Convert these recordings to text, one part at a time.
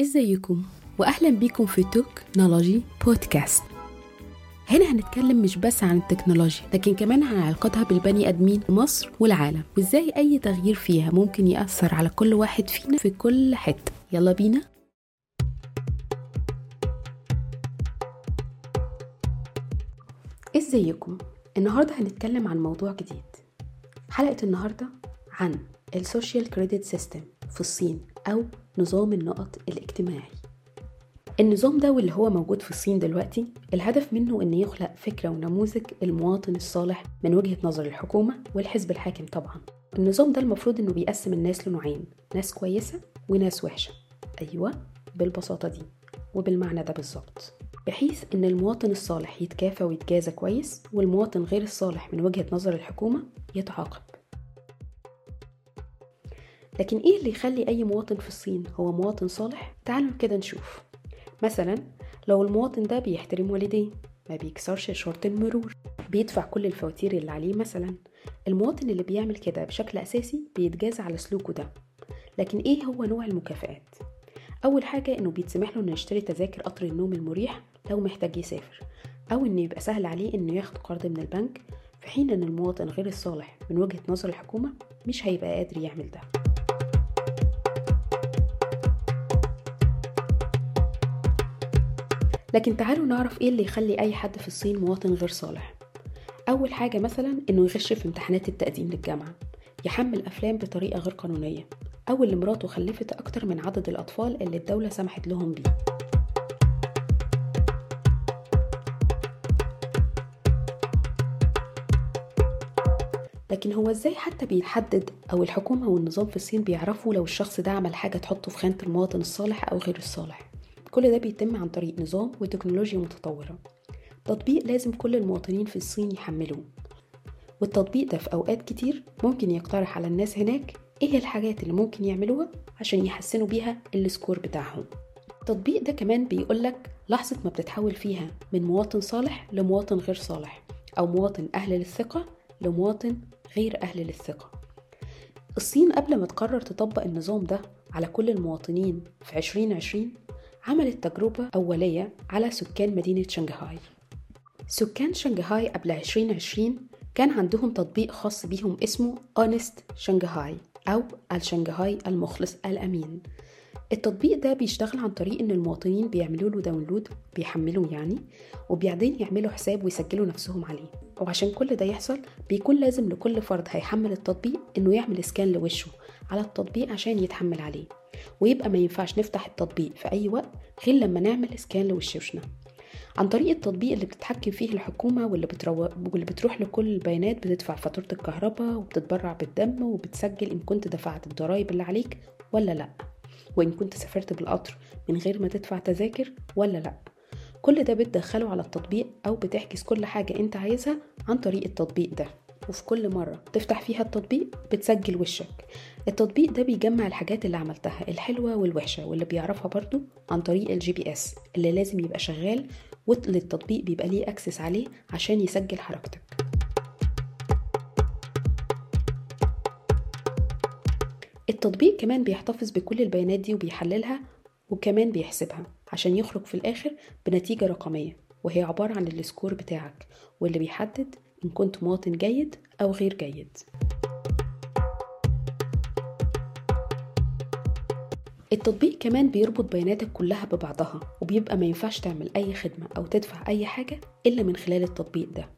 إزيكم؟ واهلا بيكم في تكنولوجي بودكاست. هنا هنتكلم مش بس عن التكنولوجيا لكن كمان عن علاقتها بالبني آدمين في مصر والعالم وإزاي أي تغيير فيها ممكن يأثر على كل واحد فينا في كل حتة. يلا بينا. إزيكم؟ النهارده هنتكلم عن موضوع جديد. حلقة النهارده عن ال social credit system في الصين أو نظام النقط الاجتماعي. النظام ده واللي هو موجود في الصين دلوقتي الهدف منه إن يخلق فكرة ونموذج المواطن الصالح من وجهة نظر الحكومة والحزب الحاكم طبعا. النظام ده المفروض إنه بيقسم الناس لنوعين ناس كويسة وناس وحشة. أيوه بالبساطة دي وبالمعنى ده بالظبط. بحيث إن المواطن الصالح يتكافى ويتجازى كويس والمواطن غير الصالح من وجهة نظر الحكومة يتعاقب. لكن إيه اللي يخلي أي مواطن في الصين هو مواطن صالح؟ تعالوا كده نشوف. مثلا لو المواطن ده بيحترم والديه ما بيكسرش شرط المرور. بيدفع كل الفواتير اللي عليه مثلا. المواطن اللي بيعمل كده بشكل أساسي بيتجازى على سلوكه ده. لكن إيه هو نوع المكافآت؟ أول حاجة إنه بيتسمح له إنه يشتري تذاكر قطر النوم المريح لو محتاج يسافر أو إنه يبقى سهل عليه إنه ياخد قرض من البنك في حين إن المواطن غير الصالح من وجهة نظر الحكومة مش هيبقى قادر يعمل ده. لكن تعالوا نعرف إيه اللي يخلي أي حد في الصين مواطن غير صالح. أول حاجة مثلا إنه يغش في امتحانات التقديم للجامعة. يحمل أفلام بطريقة غير قانونية. أو اللي مراته خلفت أكتر من عدد الأطفال اللي الدولة سمحت لهم بيه. لكن هو إزاي حتى بيحدد أو الحكومة والنظام في الصين بيعرفوا لو الشخص ده عمل حاجة تحطه في خانة المواطن الصالح أو غير الصالح؟ كل ده بيتم عن طريق نظام وتكنولوجيا متطورة. تطبيق لازم كل المواطنين في الصين يحملوه. والتطبيق ده في أوقات كتير ممكن يقترح على الناس هناك إيه الحاجات اللي ممكن يعملوها عشان يحسنوا بيها السكور بتاعهم. التطبيق ده كمان بيقولك لحظة ما بتتحول فيها من مواطن صالح لمواطن غير صالح أو مواطن أهل للثقة لمواطن غير أهل للثقة. الصين قبل ما تقرر تطبق النظام ده على كل المواطنين في 2020 عملت تجربة أولية على سكان مدينة شنغهاي. سكان شنغهاي قبل 2020 كان عندهم تطبيق خاص بيهم اسمه Honest Shanghai أو الشنغهاي المخلص الأمين. التطبيق ده بيشتغل عن طريق إن المواطنين بيعملوا له download بيحملوا يعني وبعدين يعملوا حساب ويسجلوا نفسهم عليه. وعشان كل ده يحصل بيكون لازم لكل فرد هيحمل التطبيق إنه يعمل سكان لوشه. على التطبيق عشان يتحمل عليه ويبقى ما ينفعش نفتح التطبيق في أي وقت غير لما نعمل سكان لوشوشنا. عن طريق التطبيق اللي بتتحكم فيه الحكومة واللي, بترو... واللي بتروح لكل البيانات بتدفع فاتورة الكهرباء وبتتبرع بالدم وبتسجل إن كنت دفعت الضرايب اللي عليك ولا لأ وإن كنت سافرت بالقطر من غير ما تدفع تذاكر ولا لأ. كل ده بتدخله على التطبيق أو بتحجز كل حاجة أنت عايزها عن طريق التطبيق ده. وفي كل مرة تفتح فيها التطبيق بتسجل وشك. التطبيق ده بيجمع الحاجات اللي عملتها الحلوة والوحشة واللي بيعرفها برضو عن طريق ال GPS اللي لازم يبقى شغال والتطبيق بيبقى ليه access عليه عشان يسجل حركتك. التطبيق كمان بيحتفظ بكل البيانات دي وبيحللها وكمان بيحسبها عشان يخرج في الآخر بنتيجة رقمية وهي عبارة عن السكور بتاعك واللي بيحدد إن كنت مواطن جيد أو غير جيد. التطبيق كمان بيربط بياناتك كلها ببعضها وبيبقى ما ينفعش تعمل أي خدمة أو تدفع أي حاجة إلا من خلال التطبيق ده.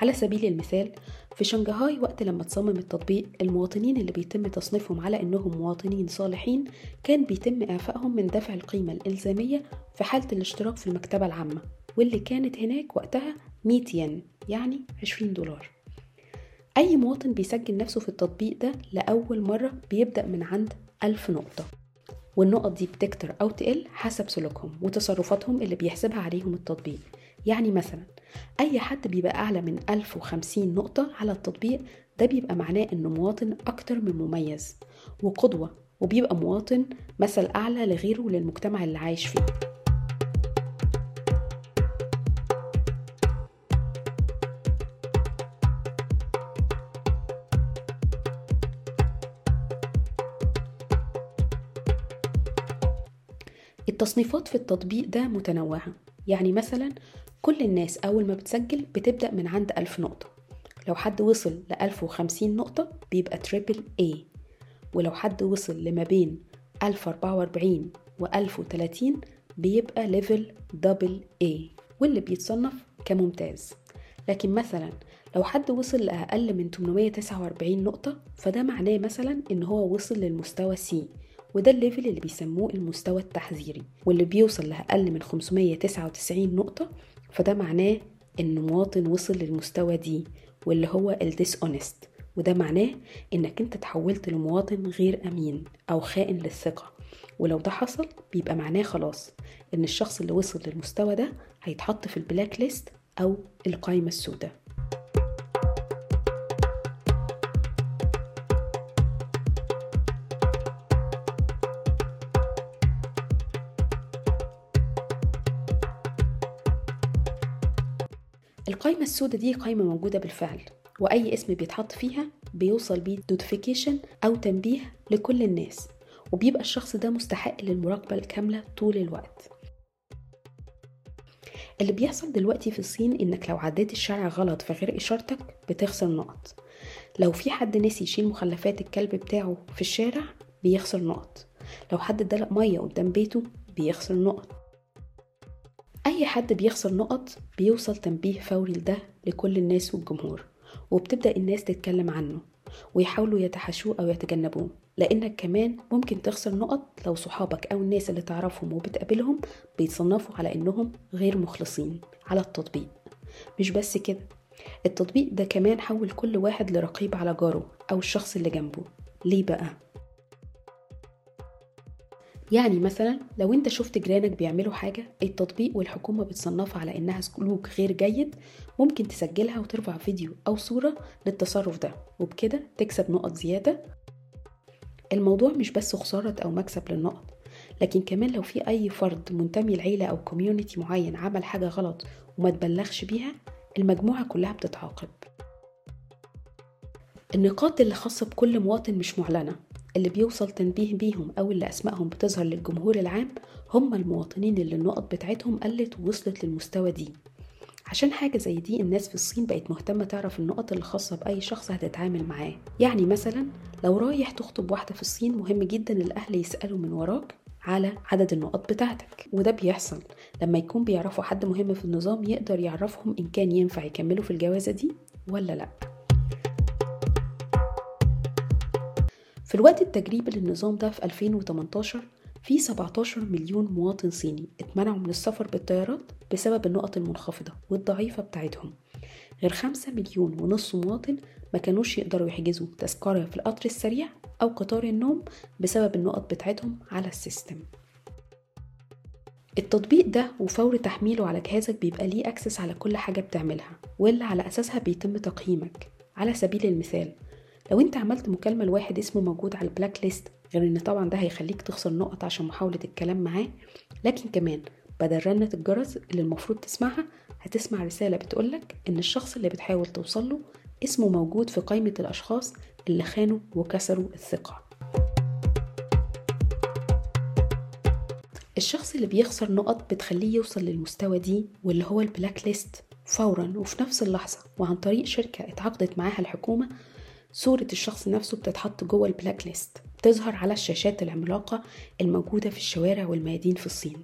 على سبيل المثال في شنغهاي وقت لما تصمم التطبيق المواطنين اللي بيتم تصنيفهم على إنهم مواطنين صالحين كان بيتم إعفائهم من دفع القيمة الإلزامية في حالة الاشتراك في المكتبة العامة واللي كانت هناك وقتها 100 ين. يعني 20 دولار. أي مواطن بيسجل نفسه في التطبيق ده لأول مرة بيبدأ من عند ألف نقطة والنقط دي بتكتر أو تقل حسب سلوكهم وتصرفاتهم اللي بيحسبها عليهم التطبيق. يعني مثلا أي حد بيبقى أعلى من 1050 نقطة على التطبيق ده بيبقى معناه إنه مواطن أكتر من مميز وقدوة وبيبقى مواطن مثل أعلى لغيره للمجتمع اللي عايش فيه. التصنيفات في التطبيق ده متنوعة. يعني مثلا كل الناس أول ما بتسجل بتبدأ من عند ألف نقطة. لو حد وصل لألف وخمسين نقطة بيبقى triple A. ولو حد وصل لما بين ألف أربعة وأربعين وألف وتلاتين بيبقى level double A. واللي بيتصنف كممتاز. لكن مثلا لو حد وصل لأقل من 849 نقطة فده معناه مثلا إن هو وصل للمستوى C. وده ال level اللي بيسموه المستوى التحذيري واللي بيوصل لأقل من 599 نقطة فده معناه إن مواطن وصل للمستوى D واللي هو ال dishonest وده معناه إنك أنت تحولت لمواطن غير أمين أو خائن للثقة. ولو ده حصل بيبقى معناه خلاص إن الشخص اللي وصل للمستوى ده هيتحط في ال black list أو القائمة السوداء. القائمة السوداء دي قائمة موجودة بالفعل وأي اسم بيتحط فيها بيوصل بيه نوتيفيكيشن أو تنبيه لكل الناس وبيبقى الشخص ده مستحق للمراقبة الكاملة طول الوقت. اللي بيحصل دلوقتي في الصين إنك لو عديت الشارع غلط في غير إشارتك بتخسر نقط. لو في حد نسي يشيل مخلفات الكلب بتاعه في الشارع بيخسر نقط لو حد دلق مية قدام بيته بيخسر نقط. أي حد بيخسر نقط بيوصل تنبيه فوري لده لكل الناس والجمهور وبتبدأ الناس تتكلم عنه ويحاولوا يتحاشوه أو يتجنبوه لأنك كمان ممكن تخسر نقط لو صحابك أو الناس اللي تعرفهم وبتقابلهم بيتصنفوا على إنهم غير مخلصين على التطبيق مش بس كده التطبيق ده كمان حول كل واحد لرقيب على جاره أو الشخص اللي جنبه ليه بقى؟ يعني مثلا لو أنت شفت جيرانك بيعملوا حاجة التطبيق والحكومة بتصنفها على إنها سلوك غير جيد ممكن تسجلها وترفع فيديو أو صورة للتصرف ده وبكده تكسب نقط زيادة. الموضوع مش بس خسارة أو مكسب للنقط لكن كمان لو في أي فرد منتمي لعيلة أو community معين عمل حاجة غلط وما تبلغش بيها المجموعة كلها بتتعاقب. النقاط اللي خاصة بكل مواطن مش معلنة. اللي بيوصل تنبيه بيهم أو اللي أسمائهم بتظهر للجمهور العام هم المواطنين اللي النقط بتاعتهم قلت ووصلت للمستوى دي. عشان حاجة زي دي الناس في الصين بقت مهتمة تعرف النقط اللي خاصة بأي شخص هتتعامل معاه. يعني مثلا لو رايح تخطب واحدة في الصين مهم جدا الأهل يسألوا من وراك على عدد النقط بتاعتك. وده بيحصل. لما يكون بيعرفوا حد مهم في النظام يقدر يعرفهم إن كان ينفع يكملوا في الجوازة دي ولا لأ. في الوقت التجريبي للنظام ده في 2018 في 17 مليون مواطن صيني اتمنعوا من السفر بالطيارات بسبب النقط المنخفضة والضعيفة بتاعتهم. غير 5 مليون ونص مواطن ما كانوش يقدروا يحجزوا تذكرة في القطر السريع أو قطار النوم بسبب النقط بتاعتهم على السيستم. التطبيق ده وفور تحميله على جهازك بيبقى ليه أكسس على كل حاجة بتعملها واللي على أساسها بيتم تقييمك. على سبيل المثال لو انت عملت مكالمة لواحد اسمه موجود على ال black list غير إن طبعا ده هيخليك تخسر نقط عشان محاولة الكلام معاه. لكن كمان بدل رنة الجرس اللي المفروض تسمعها هتسمع رسالة بتقولك إن الشخص اللي بتحاول توصله اسمه موجود في قائمة الأشخاص اللي خانوا وكسروا الثقة. الشخص اللي بيخسر نقط بتخليه يوصل للمستوى D واللي هو ال black list فورا وفي نفس اللحظة وعن طريق شركة اتعاقدت معاها الحكومة صورة الشخص نفسه بتتحط جوه ال black list بتظهر على الشاشات العملاقة الموجودة في الشوارع والميادين في الصين.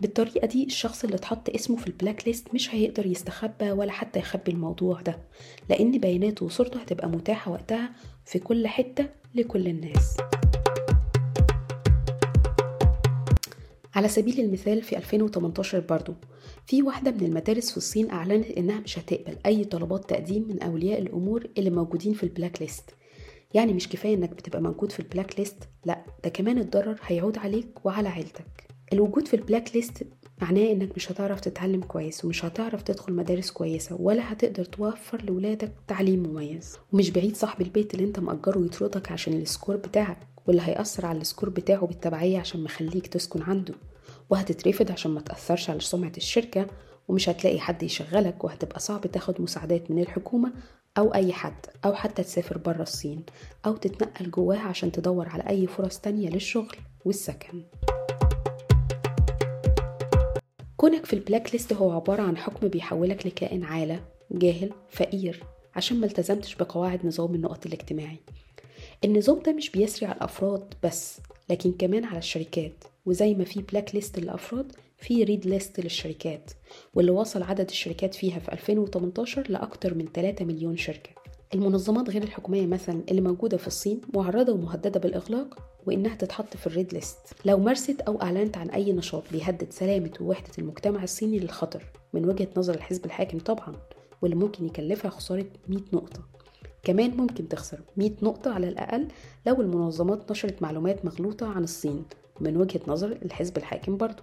بالطريقة دي الشخص اللي اتحط اسمه في ال black list مش هيقدر يستخبى ولا حتى يخبي الموضوع ده لأن بياناته وصورته هتبقى متاحة وقتها في كل حتة لكل الناس. على سبيل المثال في 2018 برضو في واحدة من المدارس في الصين أعلنت إنها مش هتقبل أي طلبات تقديم من أولياء الأمور اللي موجودين في ال black list. يعني مش كفاية إنك بتبقى موجود في ال black list لأ ده كمان الضرر هيعود عليك وعلى عيلتك. الوجود في ال black list معناه إنك مش هتعرف تتعلم كويس ومش هتعرف تدخل مدارس كويسة ولا هتقدر توفر لولادك تعليم مميز. ومش بعيد صاحب البيت اللي أنت مأجره يطردك عشان ال score بتاعك واللي هيأثر على ال score بتاعه بالتبعية عشان مخليك تسكن عنده. وهتترفض عشان ما تأثرش على سمعة الشركة ومش هتلاقي حد يشغلك وهتبقى صعب تاخد مساعدات من الحكومة أو أي حد أو حتى تسافر برا الصين أو تتنقل جواها عشان تدور على أي فرص تانية للشغل والسكن. كونك في ال black list هو عبارة عن حكم بيحولك لكائن عالة جاهل فقير عشان ما التزمتش بقواعد نظام النقط الاجتماعي. النظام ده مش بيسري على الأفراد بس لكن كمان على الشركات. وزي ما في black list للأفراد في red list للشركات واللي وصل عدد الشركات فيها في 2018 لأكتر من 3 مليون شركة. المنظمات غير الحكومية مثلا اللي موجودة في الصين معرضة ومهددة بالإغلاق وإنها تتحط في الريد ليست لو مارست أو أعلنت عن أي نشاط بيهدد سلامة ووحدة المجتمع الصيني للخطر. من وجهة نظر الحزب الحاكم طبعا واللي ممكن يكلفها خسارة 100 نقطة. كمان ممكن تخسر 100 نقطة على الأقل لو المنظمات نشرت معلومات مغلوطة عن الصين. من وجهة نظر الحزب الحاكم برضو.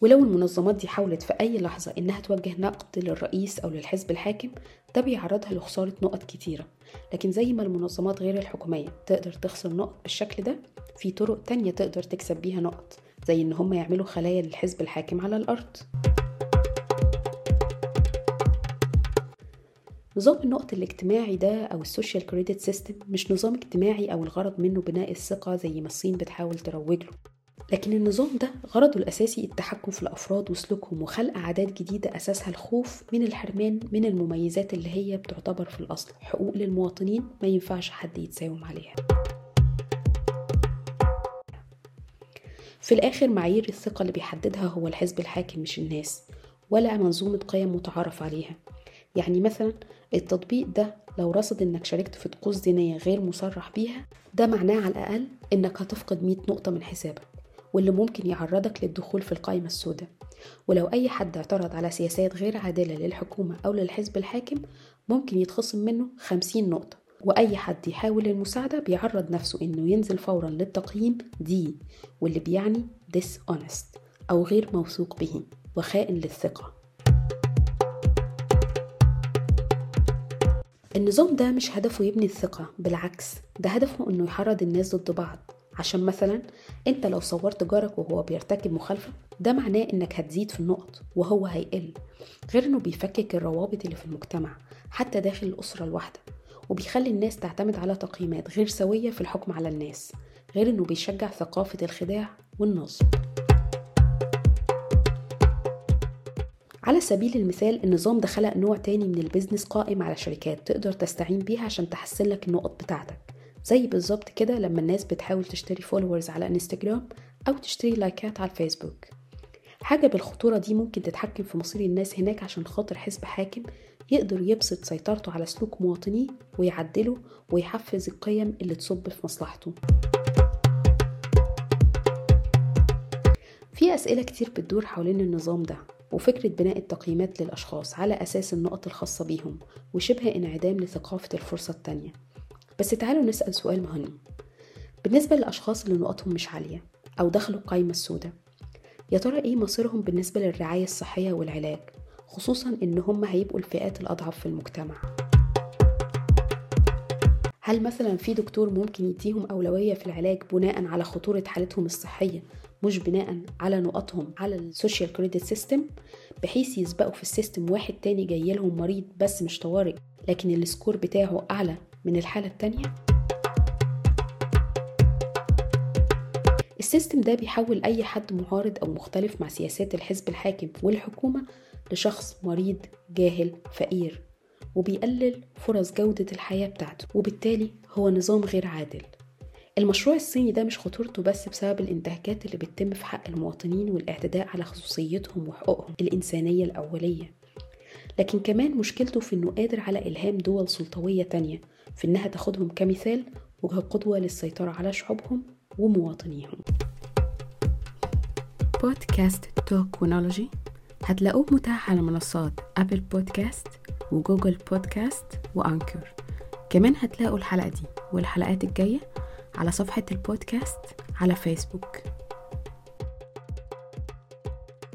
ولو المنظمات دي حاولت في أي لحظة إنها توجه نقد للرئيس أو للحزب الحاكم ده بيعرضها لخسارة نقط كتيرة. لكن زي ما المنظمات غير الحكومية تقدر تخسر نقط بالشكل ده في طرق تانية تقدر تكسب بيها نقط زي إن هم يعملوا خلايا للحزب الحاكم على الأرض. نظام النقط الاجتماعي ده أو ال social credit system مش نظام اجتماعي أو الغرض منه بناء الثقة زي ما الصين بتحاول تروج له. لكن النظام ده غرضه الأساسي التحكم في الأفراد وسلوكهم وخلق عادات جديدة أساسها الخوف من الحرمان من المميزات اللي هي بتعتبر في الأصل. حقوق للمواطنين ما ينفعش حد يتساوم عليها. في الآخر معايير الثقة اللي بيحددها هو الحزب الحاكم مش الناس ولا منظومة قيم متعارف عليها. يعني مثلا التطبيق ده لو رصد إنك شاركت في طقوس دينية غير مصرح بيها ده معناه على الأقل إنك هتفقد 100 نقطة من حسابك واللي ممكن يعرضك للدخول في القائمة السوداء. ولو أي حد اعترض على سياسات غير عادلة للحكومة أو للحزب الحاكم ممكن يتخصم منه 50 نقطة. وأي حد يحاول المساعدة بيعرض نفسه إنه ينزل فورا للتقييم دي واللي بيعني dishonest أو غير موثوق به وخائن للثقة. النظام ده مش هدفه يبني الثقة بالعكس ده هدفه إنه يحرض الناس ضد بعض. عشان مثلا أنت لو صورت جارك وهو بيرتكب مخالفة ده معناه إنك هتزيد في النقط وهو هيقل غير إنه بيفكك الروابط اللي في المجتمع حتى داخل الأسرة الواحدة وبيخلي الناس تعتمد على تقييمات غير سوية في الحكم على الناس غير إنه بيشجع ثقافة الخداع والنصب. على سبيل المثال النظام ده خلق نوع تاني من ال business قائم على شركات تقدر تستعين بيها عشان تحسن لك النقط بتاعتك. زي بالظبط كده لما الناس بتحاول تشتري followers على انستجرام أو تشتري like ات على الفيسبوك حاجة بالخطورة دي ممكن تتحكم في مصير الناس هناك عشان خاطر حزب حاكم يقدر يبسط سيطرته على سلوك مواطنيه ويعدله ويحفز القيم اللي تصب في مصلحته. في أسئلة كتير بتدور حوالين النظام ده. وفكرة بناء التقييمات للأشخاص على أساس النقط الخاصة بيهم وشبه انعدام لثقافة الفرصة التانية. بس تعالوا نسأل سؤال مهم. بالنسبة للأشخاص اللي نقطهم مش عالية أو دخلوا القايمة السوداء يا ترى إيه مصيرهم بالنسبة للرعاية الصحية والعلاج خصوصا إن هم هيبقوا الفئات الأضعف في المجتمع؟ هل مثلا في دكتور ممكن يديهم أولوية في العلاج بناء على خطورة حالتهم الصحية مش بناء على نقطهم على ال social credit system بحيث يسبقوا في ال system واحد تاني جاي لهم مريض بس مش طوارئ لكن ال score بتاعه أعلى من الحالة التانية. ال system ده بيحول أي حد معارض أو مختلف مع سياسات الحزب الحاكم والحكومة لشخص مريض جاهل فقير وبيقلل فرص جودة الحياة بتاعته وبالتالي هو نظام غير عادل. المشروع الصيني ده مش خطورته بس بسبب الانتهاكات اللي بتتم في حق المواطنين والاعتداء على خصوصيتهم وحقوقهم الإنسانية الأولية. لكن كمان مشكلته في إنه قادر على إلهام دول سلطوية تانية في إنها تاخدهم كمثال وكقدوة للسيطرة على شعوبهم ومواطنيهم. بودكاست توكونولوجي. هتلاقوه متاح على منصات Apple Podcasts و Google Podcasts و Anchor. كمان هتلاقوا الحلقة دي والحلقات الجاية على صفحة البودكاست على فيسبوك.